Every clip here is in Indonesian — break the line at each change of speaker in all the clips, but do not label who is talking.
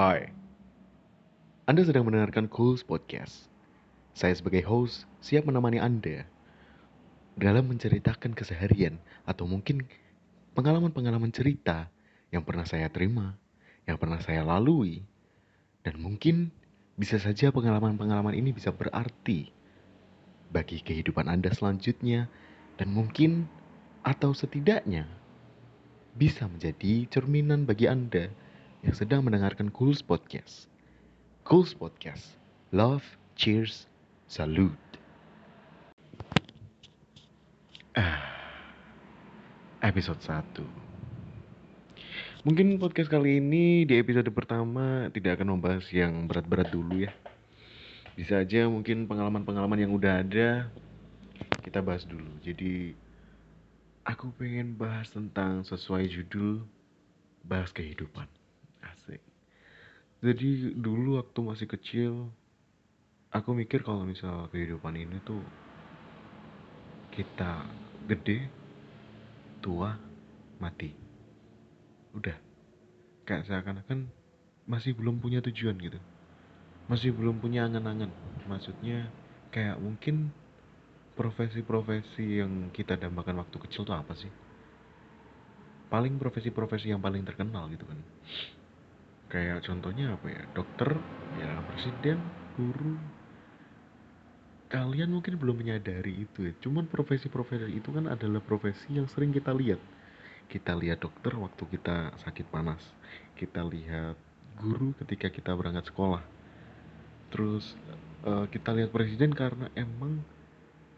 Hai, Anda sedang mendengarkan Cools Podcast. Saya sebagai host siap menemani Anda dalam menceritakan keseharian atau mungkin pengalaman-pengalaman cerita yang pernah saya terima, yang pernah saya lalui, dan mungkin bisa saja pengalaman-pengalaman ini bisa berarti bagi kehidupan Anda selanjutnya dan mungkin atau setidaknya bisa menjadi cerminan bagi Anda yang sedang mendengarkan Cools Podcast. Cools Podcast. Love, cheers, salute. Ah, episode 1. Mungkin podcast kali ini di episode pertama tidak akan membahas yang berat-berat dulu ya. Bisa aja mungkin pengalaman-pengalaman yang udah ada kita bahas dulu. Jadi aku pengen bahas tentang sesuai judul bahas kehidupan. Jadi dulu waktu masih kecil aku mikir kalau misal kehidupan ini tuh kita gede, tua, mati. Udah. Kayak seakan-akan masih belum punya tujuan gitu. Masih belum punya angan-angan. Maksudnya kayak mungkin profesi-profesi yang kita dambakan waktu kecil tuh apa sih? Paling profesi-profesi yang paling terkenal gitu kan. Kayak contohnya apa ya? Dokter, ya presiden, guru. Kalian mungkin belum menyadari itu ya. Cuman profesi-profesi itu kan adalah profesi yang sering kita lihat. Kita lihat dokter waktu kita sakit panas. Kita lihat guru ketika kita berangkat sekolah. Terus uh, kita lihat presiden karena emang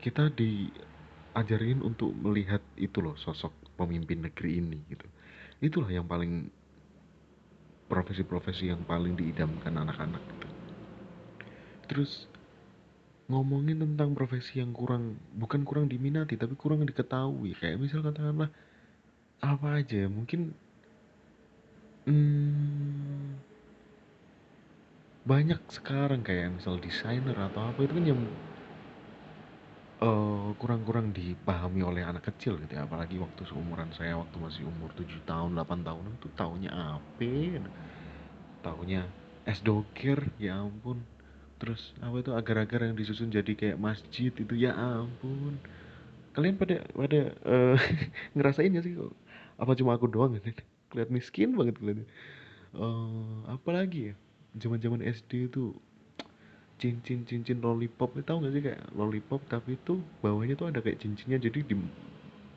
kita diajarin untuk melihat itu loh sosok pemimpin negeri ini gitu. Itulah yang paling profesi-profesi yang paling diidamkan anak-anak gitu. Terus ngomongin tentang profesi yang kurang bukan kurang diminati tapi kurang diketahui kayak misal katakanlah apa aja mungkin hmm, banyak sekarang kayak misal desainer atau apa itu kan yang uh, kurang-kurang dipahami oleh anak kecil gitu ya apalagi waktu seumuran saya waktu masih umur 7 tahun 8 tahun itu taunya apa taunya es doger ya ampun. Terus apa itu agar-agar yang disusun jadi kayak masjid itu ya ampun. Kalian pada pada uh, ngerasain gak sih kok? Apa cuma aku doang kan keliat miskin banget kalian uh, apa lagi ya zaman zaman SD itu cincin cincin lollipop. Itu tahu gak sih kayak lollipop tapi itu bawahnya tuh ada kayak cincinnya. Jadi di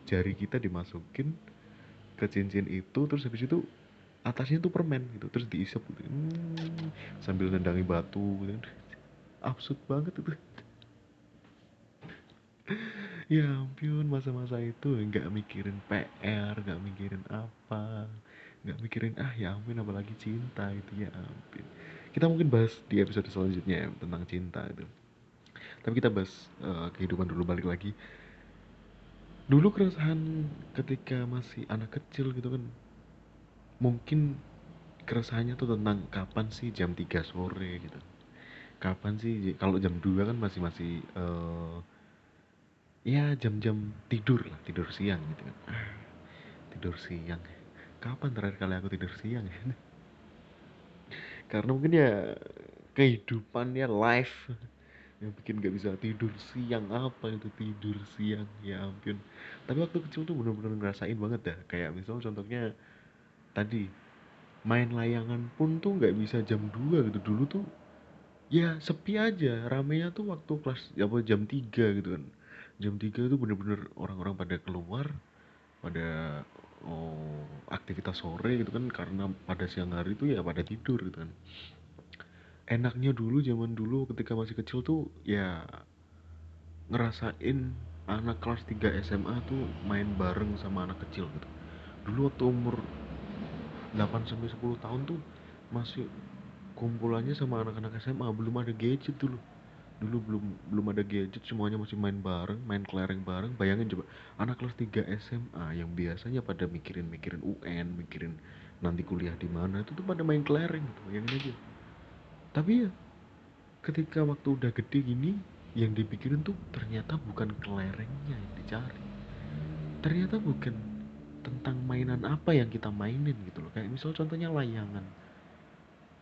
jari kita dimasukin ke cincin itu terus habis itu atasnya tuh permen gitu terus diisep gitu. Hmm, sambil nendangi batu gitu absurd banget itu. Ya ampun masa-masa itu nggak mikirin PR nggak mikirin apa nggak mikirin ah ya ampun apalagi cinta itu ya ampun kita mungkin bahas di episode selanjutnya ya tentang cinta itu. Tapi kita bahas uh, kehidupan dulu balik lagi. Dulu keresahan ketika masih anak kecil gitu kan mungkin keresahannya tuh tentang kapan sih jam 3 sore gitu. Kapan sih kalau jam 2 kan masih masih uh, ya jam-jam tidur lah tidur siang gitu kan. Ah, tidur siang. Kapan terakhir kali aku tidur siang? ya karena mungkin ya kehidupan ya life yang bikin gak bisa tidur siang apa itu tidur siang ya ampun. Tapi waktu kecil tuh bener-bener ngerasain banget dah kayak misalnya contohnya tadi main layangan pun tuh nggak bisa jam 2 gitu. Dulu tuh ya sepi aja. Ramenya tuh waktu kelas ya apa jam 3 gitu kan. Jam 3 itu bener-bener orang-orang pada keluar pada oh, aktivitas sore gitu kan karena pada siang hari itu ya pada tidur gitu kan. Enaknya dulu zaman dulu ketika masih kecil tuh ya ngerasain anak kelas 3 SMA tuh main bareng sama anak kecil gitu. Dulu waktu umur 8 sampai 10 tahun tuh masih kumpulannya sama anak-anak SMA belum ada gadget dulu dulu belum belum ada gadget semuanya masih main bareng main kelereng bareng. Bayangin coba anak kelas 3 SMA yang biasanya pada mikirin mikirin UN mikirin nanti kuliah di mana itu tuh pada main kelereng gitu bayangin aja. Tapi ya ketika waktu udah gede gini yang dipikirin tuh ternyata bukan kelerengnya yang dicari. Ternyata bukan tentang mainan apa yang kita mainin gitu loh. Kayak misal contohnya layangan.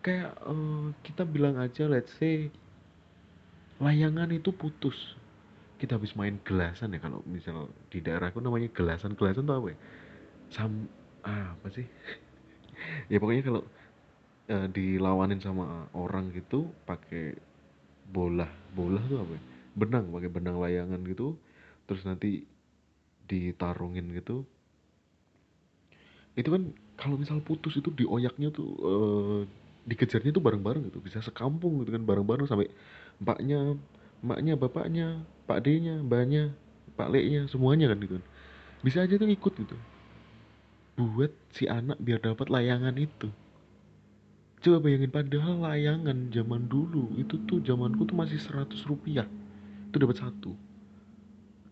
Kayak uh, kita bilang aja let's say layangan itu putus. Kita habis main gelasan ya kalau misal di daerahku namanya gelasan. Gelasan tuh apa ya? Sam ah, apa sih? Ya pokoknya kalau uh, dilawanin sama orang gitu pakai bola. Bola tuh apa ya? Benang pakai benang layangan gitu. Terus nanti ditarungin gitu. Itu kan kalau misal putus itu dioyaknya tuh uh, dikejarnya tuh bareng-bareng gitu. Bisa sekampung gitu kan bareng-bareng sampai mbaknya mbaknya bapaknya pak D-nya mbaknya pak Le-nya semuanya kan gitu. Bisa aja tuh ikut gitu. Buat si anak biar dapat layangan itu. Coba bayangin padahal layangan zaman dulu itu tuh zamanku tuh masih 100 rupiah. Itu dapat satu.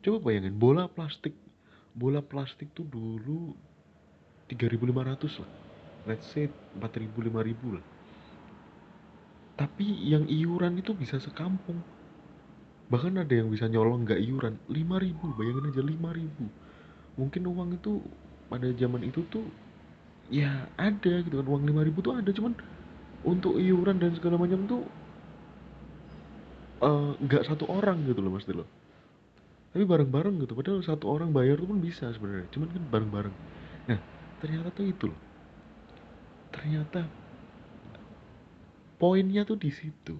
Coba bayangin bola plastik bola plastik tuh dulu 3500 lah. Let's say 4000 5000 lah tapi yang iuran itu bisa sekampung. Bahkan ada yang bisa nyolong nggak iuran 5000 bayangin aja 5000 mungkin uang itu pada zaman itu tuh ya ada gitu kan uang 5000 tuh ada. Cuman untuk iuran dan segala macam tuh eh, nggak uh, satu orang gitu loh mas Dilo. Tapi bareng-bareng gitu padahal satu orang bayar tuh pun bisa sebenarnya. Cuman kan bareng-bareng. Nah ternyata tuh itu loh. Ternyata poinnya tuh di situ.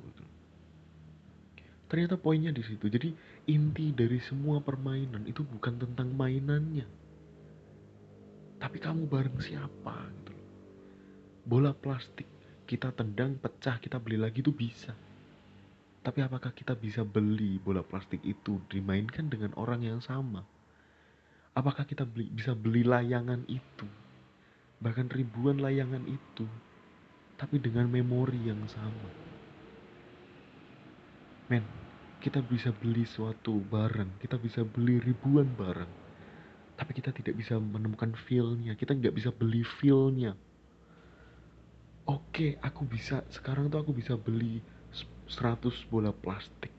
Ternyata poinnya di situ. Jadi inti dari semua permainan itu bukan tentang mainannya. Tapi kamu bareng siapa gitu bola plastik kita tendang pecah kita beli lagi tuh bisa. Tapi apakah kita bisa beli bola plastik itu dimainkan dengan orang yang sama? Apakah kita beli, bisa beli layangan itu? Bahkan ribuan layangan itu tapi dengan memori yang sama. Men, kita bisa beli suatu barang, kita bisa beli ribuan barang, tapi kita tidak bisa menemukan feel-nya, kita nggak bisa beli feel-nya. Oke, aku bisa, sekarang tuh aku bisa beli 100 bola plastik.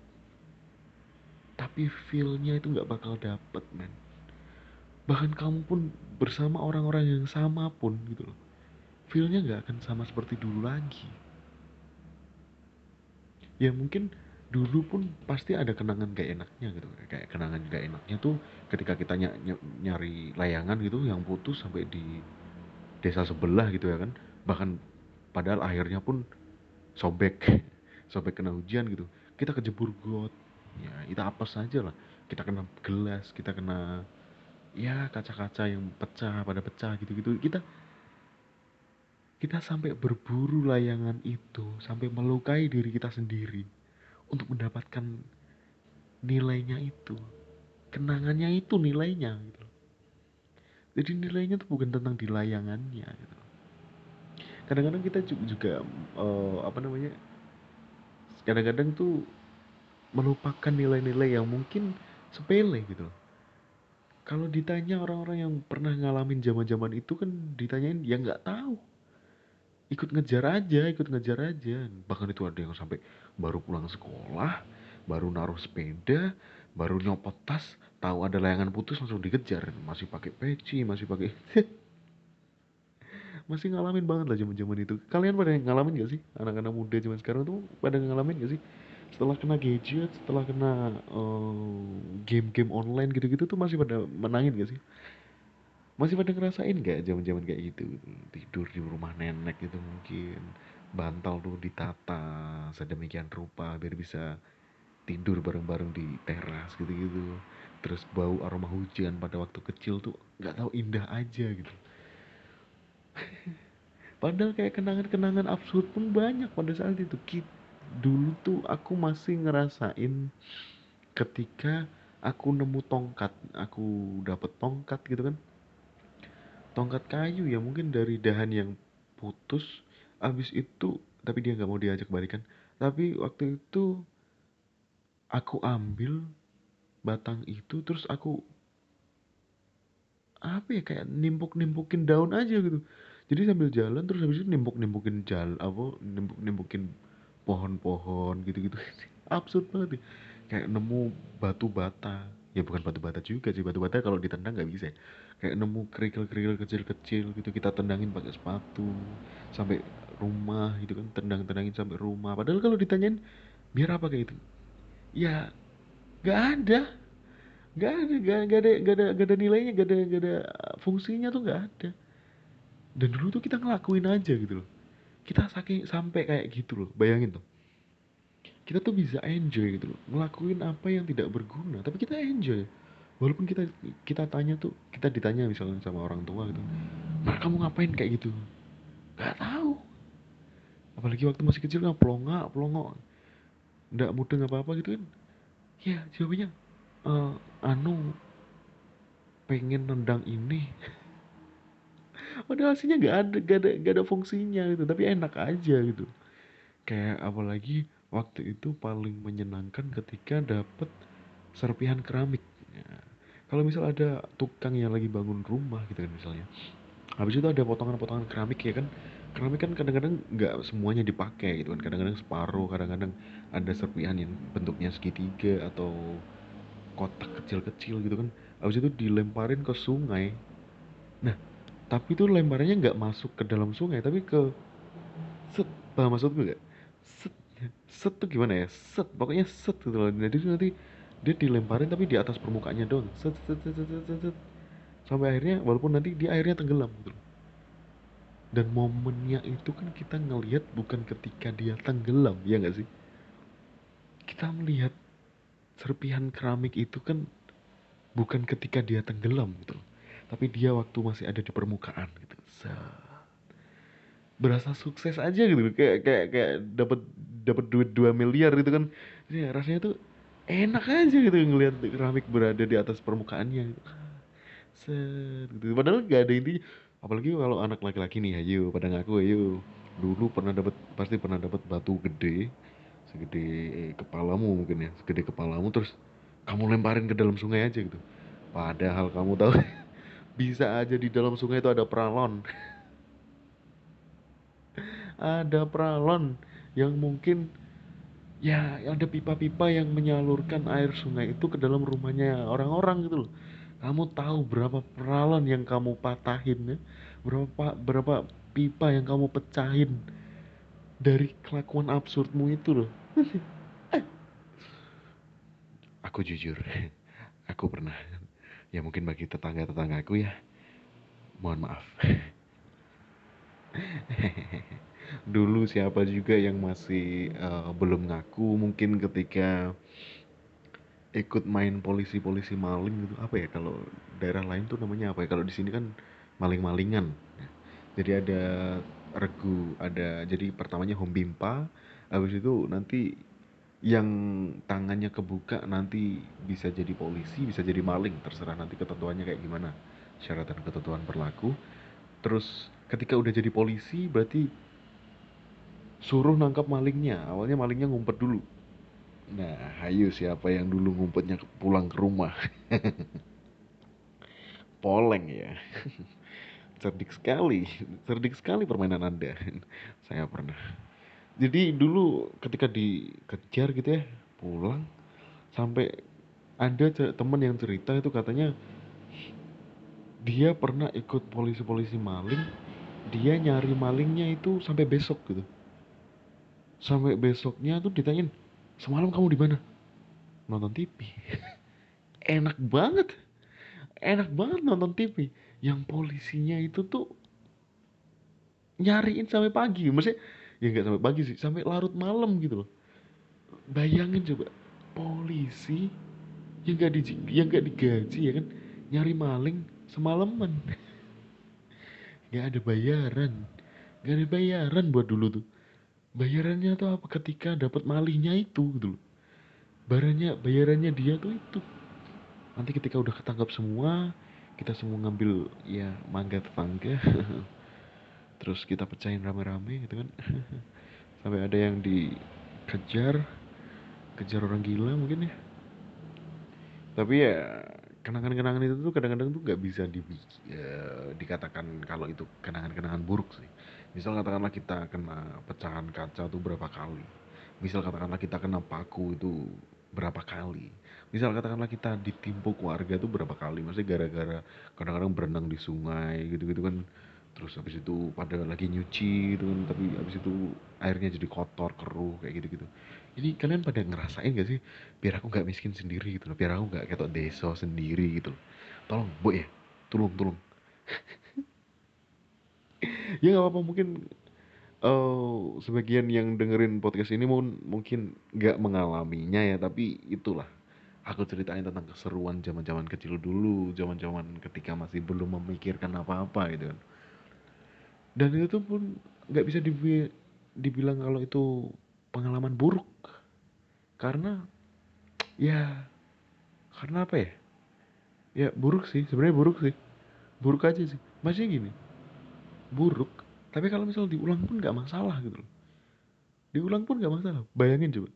Tapi feel-nya itu nggak bakal dapet, men. Bahkan kamu pun bersama orang-orang yang sama pun gitu loh feelnya nggak akan sama seperti dulu lagi. Ya mungkin dulu pun pasti ada kenangan gak enaknya gitu. Kayak kenangan gak enaknya tuh ketika kita ny ny nyari layangan gitu yang putus sampai di desa sebelah gitu ya kan. Bahkan padahal akhirnya pun sobek sobek kena hujan gitu. Kita kejebur got. Ya itu apa saja lah. Kita kena gelas kita kena ya kaca-kaca yang pecah pada pecah gitu-gitu. Kita kita sampai berburu layangan itu, sampai melukai diri kita sendiri untuk mendapatkan nilainya itu. Kenangannya itu nilainya gitu. Jadi nilainya itu bukan tentang di layangannya gitu. Kadang-kadang kita juga uh, apa namanya? Kadang-kadang tuh melupakan nilai-nilai yang mungkin sepele gitu Kalau ditanya orang-orang yang pernah ngalamin zaman-zaman itu kan ditanyain ya nggak tahu ikut ngejar aja ikut ngejar aja. Bahkan itu ada yang sampai baru pulang sekolah baru naruh sepeda baru nyopot tas tahu ada layangan putus langsung dikejar. Masih pakai peci masih pakai masih ngalamin banget lah zaman zaman itu. Kalian pada ngalamin gak sih? Anak-anak muda zaman sekarang tuh pada ngalamin gak sih? Setelah kena gadget setelah kena uh, game-game online gitu-gitu tuh masih pada menangin gak sih masih pada ngerasain gak zaman-zaman kayak gitu? Tidur di rumah nenek gitu mungkin bantal tuh ditata sedemikian rupa biar bisa tidur bareng-bareng di teras gitu-gitu. Terus bau aroma hujan pada waktu kecil tuh nggak tahu indah aja gitu. Padahal kayak kenangan-kenangan absurd pun banyak pada saat itu. Dulu tuh aku masih ngerasain ketika aku nemu tongkat aku dapet tongkat gitu kan tongkat kayu ya mungkin dari dahan yang putus abis itu tapi dia nggak mau diajak balikan. Tapi waktu itu aku ambil batang itu terus aku apa ya kayak nimpuk nimpukin daun aja gitu. Jadi sambil jalan terus habis itu nimpuk nimpukin jalan apa nimpuk nimpukin pohon-pohon gitu-gitu. Absurd banget ya. kayak nemu batu bata ya bukan batu bata juga sih. Batu bata kalau ditendang nggak bisa ya. Kayak nemu kerikil-kerikil kecil-kecil gitu kita tendangin pakai sepatu sampai rumah gitu kan tendang-tendangin sampai rumah. Padahal kalau ditanyain biar apa? kayak itu ya nggak ada. Nggak ada nggak ada nggak ada nggak ada nilainya nggak ada nggak ada fungsinya tuh nggak ada. Dan dulu tuh kita ngelakuin aja gitu loh. Kita saking sampai kayak gitu loh. Bayangin tuh kita tuh bisa enjoy gitu loh. Ngelakuin apa yang tidak berguna tapi kita enjoy. Walaupun kita kita tanya tuh kita ditanya misalnya sama orang tua gitu nah kamu ngapain kayak gitu? Nggak tahu. Apalagi waktu masih kecil kan pelongak pelongok nggak mudeng apa apa gitu kan. Ya jawabannya eh anu pengen nendang ini. Padahal aslinya nggak ada nggak ada nggak ada fungsinya gitu tapi enak aja gitu. Kayak apalagi waktu itu paling menyenangkan ketika dapet serpihan keramik. Ya, kalau misal ada tukang yang lagi bangun rumah gitu kan misalnya habis itu ada potongan-potongan keramik ya kan. Keramik kan kadang-kadang nggak semuanya dipakai gitu kan. Kadang-kadang separuh kadang-kadang ada serpihan yang bentuknya segitiga atau kotak kecil-kecil gitu kan. Habis itu dilemparin ke sungai. Nah tapi itu lemparannya nggak masuk ke dalam sungai tapi ke set paham maksudku nggak? Set set tuh gimana ya? Set. Pokoknya set gitu loh. Jadi nanti dia dilemparin tapi di atas permukaannya doang. Set set set set set, set, set. sampai akhirnya walaupun nanti dia akhirnya tenggelam gitu loh. dan momennya itu kan kita ngelihat bukan ketika dia tenggelam ya nggak sih? Kita melihat serpihan keramik itu kan bukan ketika dia tenggelam gitu loh. tapi dia waktu masih ada di permukaan gitu. Set. Berasa sukses aja gitu kayak kayak kayak dapat dapat duit 2 miliar gitu kan. Ya rasanya tuh enak aja gitu ngelihat keramik berada di atas permukaannya gitu. Set, gitu. padahal gak ada intinya. Apalagi kalau anak laki-laki nih ayo pada ngaku ayo. Dulu pernah dapat pasti pernah dapat batu gede segede kepalamu mungkin ya segede kepalamu terus kamu lemparin ke dalam sungai aja gitu. Padahal kamu tahu bisa aja di dalam sungai itu ada peralon ada peralon yang mungkin ya ada pipa-pipa yang menyalurkan air sungai itu ke dalam rumahnya orang-orang gitu loh. Kamu tahu berapa peralon yang kamu patahin ya? Berapa berapa pipa yang kamu pecahin dari kelakuan absurdmu itu loh. Aku jujur, aku pernah. Ya mungkin bagi tetangga-tetanggaku ya, mohon maaf. Dulu siapa juga yang masih eh, belum ngaku mungkin ketika ikut main polisi-polisi maling gitu. Apa ya kalau daerah lain tuh namanya apa ya? Kalau di sini kan maling-malingan. Jadi ada regu ada jadi pertamanya home bimpa habis itu nanti yang tangannya kebuka nanti bisa jadi polisi bisa jadi maling. Terserah nanti ketentuannya kayak gimana syarat dan ketentuan berlaku. Terus ketika udah jadi polisi berarti suruh nangkap malingnya. Awalnya malingnya ngumpet dulu. Nah hayu siapa yang dulu ngumpetnya pulang ke rumah? Poleng ya. Cerdik sekali. Cerdik sekali permainan anda. Saya pernah. Jadi dulu ketika dikejar gitu ya pulang sampai ada temen yang cerita itu katanya dia pernah ikut polisi-polisi maling dia nyari malingnya itu sampai besok gitu sampai besoknya tuh ditanyain semalam kamu di mana? Nonton TV enak banget. Enak banget nonton TV yang polisinya itu tuh nyariin sampai pagi. Maksudnya ya nggak sampai pagi sih sampai larut malam gitu loh. Bayangin coba polisi yang nggak di yang nggak digaji ya kan? Nyari maling semalaman. Nggak ada bayaran. Nggak ada bayaran buat dulu tuh bayarannya tuh apa? Ketika dapat malingnya itu gitu loh. Bayarannya bayarannya dia tuh itu. Nanti ketika udah ketangkap semua kita semua ngambil ya mangga tetangga. Terus kita pecahin rame-rame gitu kan. Sampai ada yang dikejar. Kejar orang gila mungkin ya. Tapi ya kenangan-kenangan itu tuh kadang-kadang tuh nggak bisa di, ya, dikatakan kalau itu kenangan-kenangan buruk sih misal katakanlah kita kena pecahan kaca tuh berapa kali. Misal katakanlah kita kena paku itu berapa kali. Misal katakanlah kita ditimpuk warga tuh berapa kali. Maksudnya gara-gara kadang-kadang berenang di sungai gitu-gitu kan. Terus habis itu pada lagi nyuci gitu kan tapi habis itu airnya jadi kotor keruh kayak gitu gitu ini kalian pada ngerasain gak sih? Biar aku nggak miskin sendiri gitu loh. Biar aku nggak ketok desa sendiri gitu loh. Tolong bu ya. Tolong tolong ya nggak apa-apa. Mungkin uh, sebagian yang dengerin podcast ini mungkin mungkin nggak mengalaminya ya tapi itulah. Aku ceritain tentang keseruan zaman-zaman kecil dulu zaman-zaman ketika masih belum memikirkan apa-apa gitu kan. Dan itu pun nggak bisa dibi dibilang kalau itu pengalaman buruk. Karena ya karena apa ya? Ya buruk sih. Sebenarnya buruk sih. Buruk aja sih. Masih gini buruk tapi kalau misal diulang pun nggak masalah gitu loh. Diulang pun nggak masalah. Bayangin coba.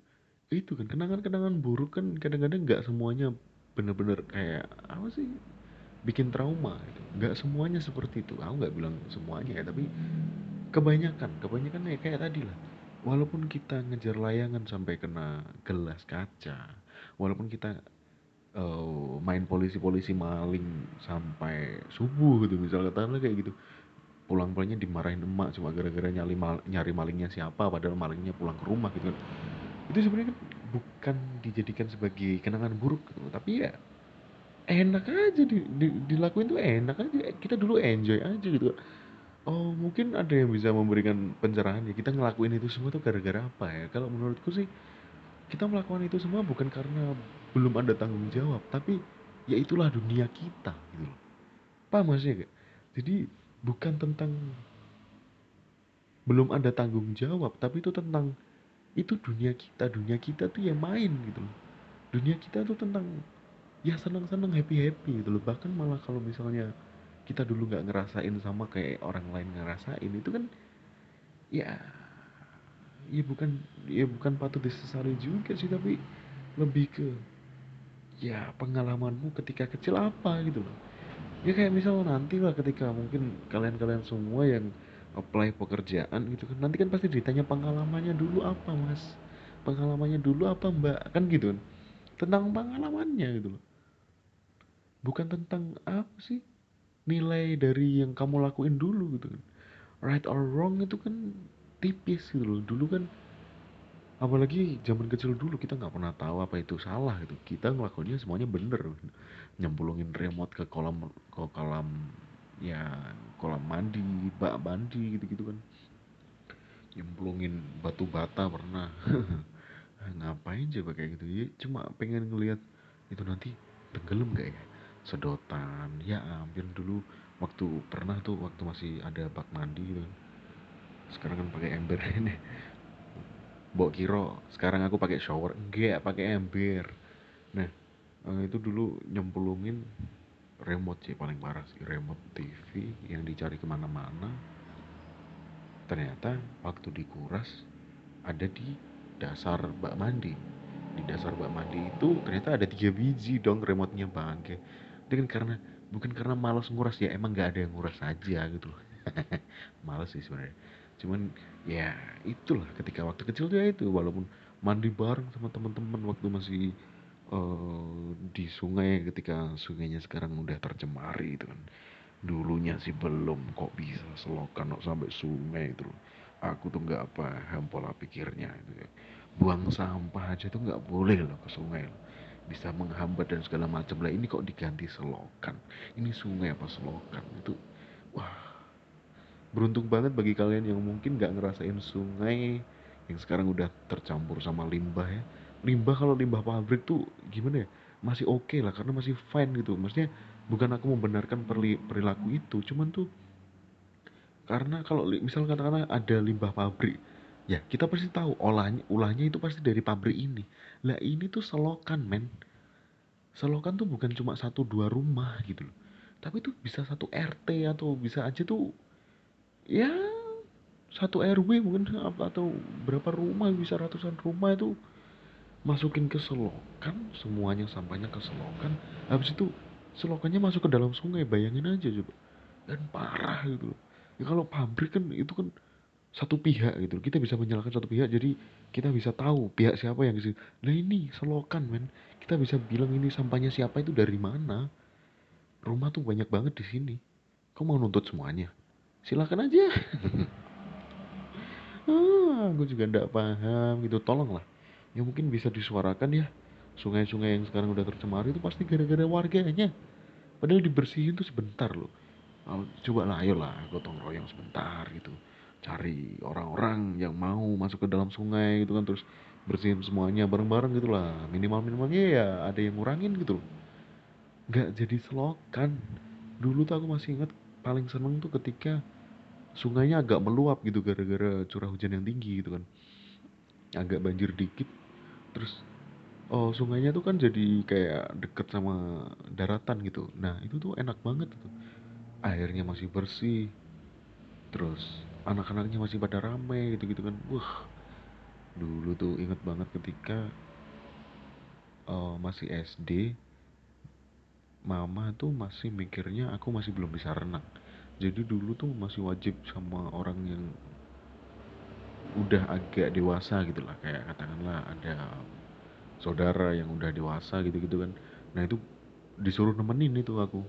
Itu kan kenangan-kenangan buruk kan kadang-kadang nggak semuanya bener-bener kayak apa sih bikin trauma gitu. nggak semuanya seperti itu. Aku nggak bilang semuanya ya tapi kebanyakan kebanyakan ya kayak tadi lah. Walaupun kita ngejar layangan sampai kena gelas kaca walaupun kita uh, main polisi-polisi maling sampai subuh gitu misalnya kayak gitu pulang-pulangnya dimarahin emak cuma gara-gara nyari mal nyari malingnya siapa padahal malingnya pulang ke rumah gitu kan. Itu sebenarnya kan bukan dijadikan sebagai kenangan buruk gitu tapi ya enak aja di, di, dilakuin tuh enak aja. Kita dulu enjoy aja gitu oh mungkin ada yang bisa memberikan pencerahan ya kita ngelakuin itu semua tuh gara-gara apa ya? Kalau menurutku sih kita melakukan itu semua bukan karena belum ada tanggung jawab tapi ya itulah dunia kita gitu loh. Paham gak jadi bukan tentang belum ada tanggung jawab tapi itu tentang itu dunia kita dunia kita tuh yang main gitu loh. Dunia kita tuh tentang ya senang-senang happy-happy gitu loh. Bahkan malah kalau misalnya kita dulu nggak ngerasain sama kayak orang lain ngerasain itu kan ya ya bukan ya bukan patut disesali juga sih tapi lebih ke ya pengalamanmu ketika kecil apa gitu loh ya kayak misal nanti lah ketika mungkin kalian-kalian semua yang apply pekerjaan gitu kan nanti kan pasti ditanya pengalamannya dulu apa mas? Pengalamannya dulu apa mbak? Kan gitu kan. Tentang pengalamannya gitu loh. Bukan tentang apa sih nilai dari yang kamu lakuin dulu gitu kan. Right or wrong itu kan tipis gitu loh. Dulu kan apalagi zaman kecil dulu kita nggak pernah tahu apa itu salah gitu. Kita ngelakuinnya semuanya bener nyemplungin remote ke kolam ke kolam ya kolam mandi bak mandi gitu gitu kan. Nyemplungin batu bata pernah. Ngapain coba kayak gitu? Ya cuma pengen ngelihat itu nanti tenggelam gak ya sedotan. Ya hampir dulu waktu pernah tuh waktu masih ada bak mandi gitu sekarang kan pakai ember ini. Bok kiro sekarang aku pakai shower? Enggak pakai ember. Nah eh, itu dulu nyemplungin remote sih paling parah sih. Remote TV yang dicari ke mana-mana. Ternyata waktu dikuras ada di dasar bak mandi. Di dasar bak mandi itu ternyata ada tiga biji dong remote-nya bangke itu kan karena bukan karena malas nguras ya emang nggak ada yang nguras aja gitu loh. Malas sih sebenarnya. Cuman ya itulah ketika waktu kecil ya itu walaupun mandi bareng sama teman-teman waktu masih uh, di sungai ketika sungainya sekarang udah tercemari itu kan. Dulunya sih belum kok bisa selokan kok sampai sungai itu aku tuh nggak paham pola pikirnya itu ya. buang sampah aja tuh nggak boleh loh ke sungai loh. Bisa menghambat dan segala macam lah. Ini kok diganti selokan? Ini sungai apa selokan? Itu wah. Beruntung banget bagi kalian yang mungkin nggak ngerasain sungai yang sekarang udah tercampur sama limbah ya limbah kalau limbah pabrik tuh gimana ya? Masih oke okay lah karena masih fine gitu. Maksudnya bukan aku membenarkan perilaku itu cuman tuh karena kalau misal katakanlah ada limbah pabrik ya kita pasti tahu olahnya ulahnya itu pasti dari pabrik ini. Lah ini tuh selokan men. Selokan tuh bukan cuma satu dua rumah gitu loh. Tapi tuh bisa satu RT atau bisa aja tuh ya satu RW mungkin atau berapa rumah bisa ratusan rumah itu masukin ke selokan semuanya sampahnya ke selokan habis itu selokannya masuk ke dalam sungai bayangin aja coba. Dan parah gitu loh. Ya kalau pabrik kan itu kan satu pihak gitu kita bisa menyalahkan satu pihak jadi kita bisa tahu pihak siapa yang sih nah ini selokan men. Kita bisa bilang ini sampahnya siapa itu dari mana? Rumah tuh banyak banget di sini. Kau mau nuntut semuanya? Silakan aja. Ah, aku juga ndak paham gitu. Tolonglah ya mungkin bisa disuarakan ya. Sungai-sungai yang sekarang udah tercemar itu pasti gara-gara warganya. Padahal dibersihin tuh sebentar loh. Oh, coba lah ayolah gotong royong sebentar gitu. Cari orang-orang yang mau masuk ke dalam sungai gitu kan terus bersihin semuanya bareng-bareng gitu lah. Minimal minimalnya ya ada yang ngurangin gitu loh. Nggak jadi selokan. Dulu tuh aku masih ingat paling seneng tuh ketika sungainya agak meluap gitu gara-gara curah hujan yang tinggi gitu kan. Agak banjir dikit terus oh sungainya tuh kan jadi kayak deket sama daratan gitu. Nah itu tuh enak banget tuh airnya masih bersih terus anak-anaknya masih pada rame gitu gitu kan. Wah dulu tuh inget banget ketika uh, masih SD mama tuh masih mikirnya aku masih belum bisa renang. Jadi dulu tuh masih wajib sama orang yang udah agak dewasa gitu lah kayak katakanlah saudara yang udah dewasa gitu-gitu kan. Nah itu disuruh nemenin itu aku.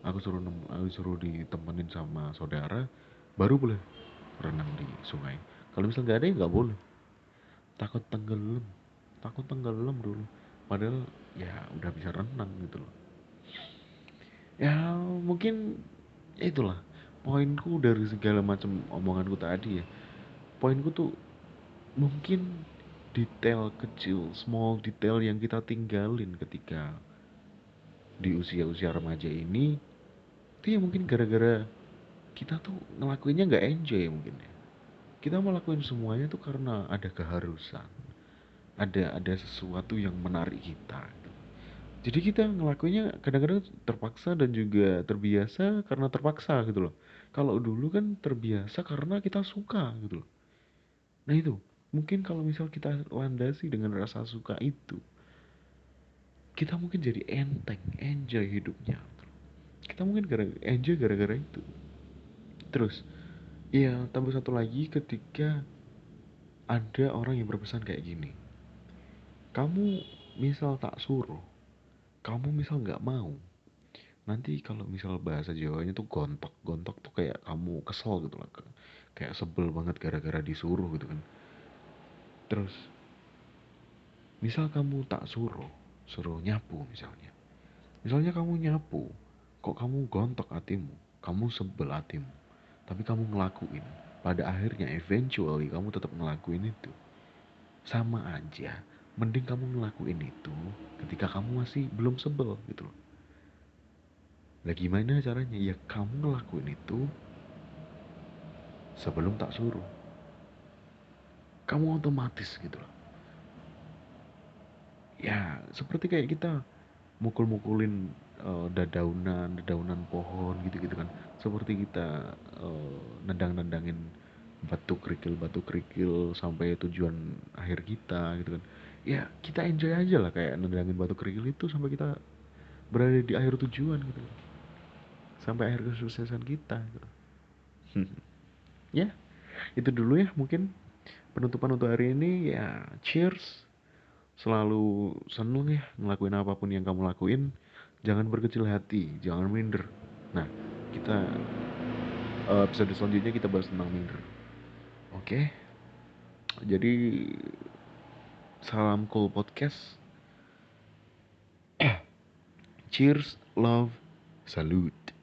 Aku suruh nem aku suruh ditemenin sama saudara baru boleh renang di sungai. Kalau misal nggak ada ya nggak boleh. Takut tenggelam takut tenggelam dulu. Padahal ya udah bisa renang gitu loh. Ya mungkin itulah poinku dari segala macam omonganku tadi ya. Poinku tuh mungkin detail kecil small detail yang kita tinggalin ketika di usia-usia remaja ini itu ya mungkin gara-gara kita tuh ngelakuinnya nggak enjoy mungkin ya. Kita melakukan semuanya tuh karena ada keharusan ada ada sesuatu yang menarik kita. Jadi kita ngelakuinnya kadang-kadang terpaksa dan juga terbiasa karena terpaksa gitu loh. Kalau dulu kan terbiasa karena kita suka gitu loh. Nah itu mungkin kalau misal kita landasi dengan rasa suka itu kita mungkin jadi enteng enjoy hidupnya kita mungkin gara enjoy gara-gara itu. Terus iya tambah satu lagi ketika ada orang yang berpesan kayak gini. Kamu misal tak suruh kamu misal nggak mau. Nanti kalau misal bahasa Jawanya tuh gontok gontok tuh kayak kamu kesel gitu lah kayak sebel banget gara-gara disuruh gitu kan terus. Misal kamu tak suruh suruh nyapu misalnya. Misalnya kamu nyapu kok kamu gontok hatimu? Kamu sebel hatimu. Tapi kamu ngelakuin. Pada akhirnya eventually kamu tetap ngelakuin itu. Sama aja mending kamu ngelakuin itu ketika kamu masih belum sebel gitu loh. Lah gimana caranya? Ya kamu ngelakuin itu sebelum tak suruh kamu otomatis gitu loh. Ya seperti kayak kita mukul-mukulin uh, dadaunan dadaunan pohon gitu-gitu kan. Seperti kita uh, nendang-nendangin batu kerikil batu kerikil sampai tujuan akhir kita gitu kan. Ya kita enjoy aja lah kayak nendangin batu kerikil itu sampai kita berada di akhir tujuan gitu sampai akhir kesuksesan kita gitu. ya itu dulu ya mungkin penutupan untuk hari ini ya cheers selalu seneng ya ngelakuin apa pun yang kamu lakuin jangan berkecil hati jangan minder nah kita uh, episode selanjutnya kita bahas tentang minder oke okay? jadi Salam Cool Podcast. Cheers, love, salute.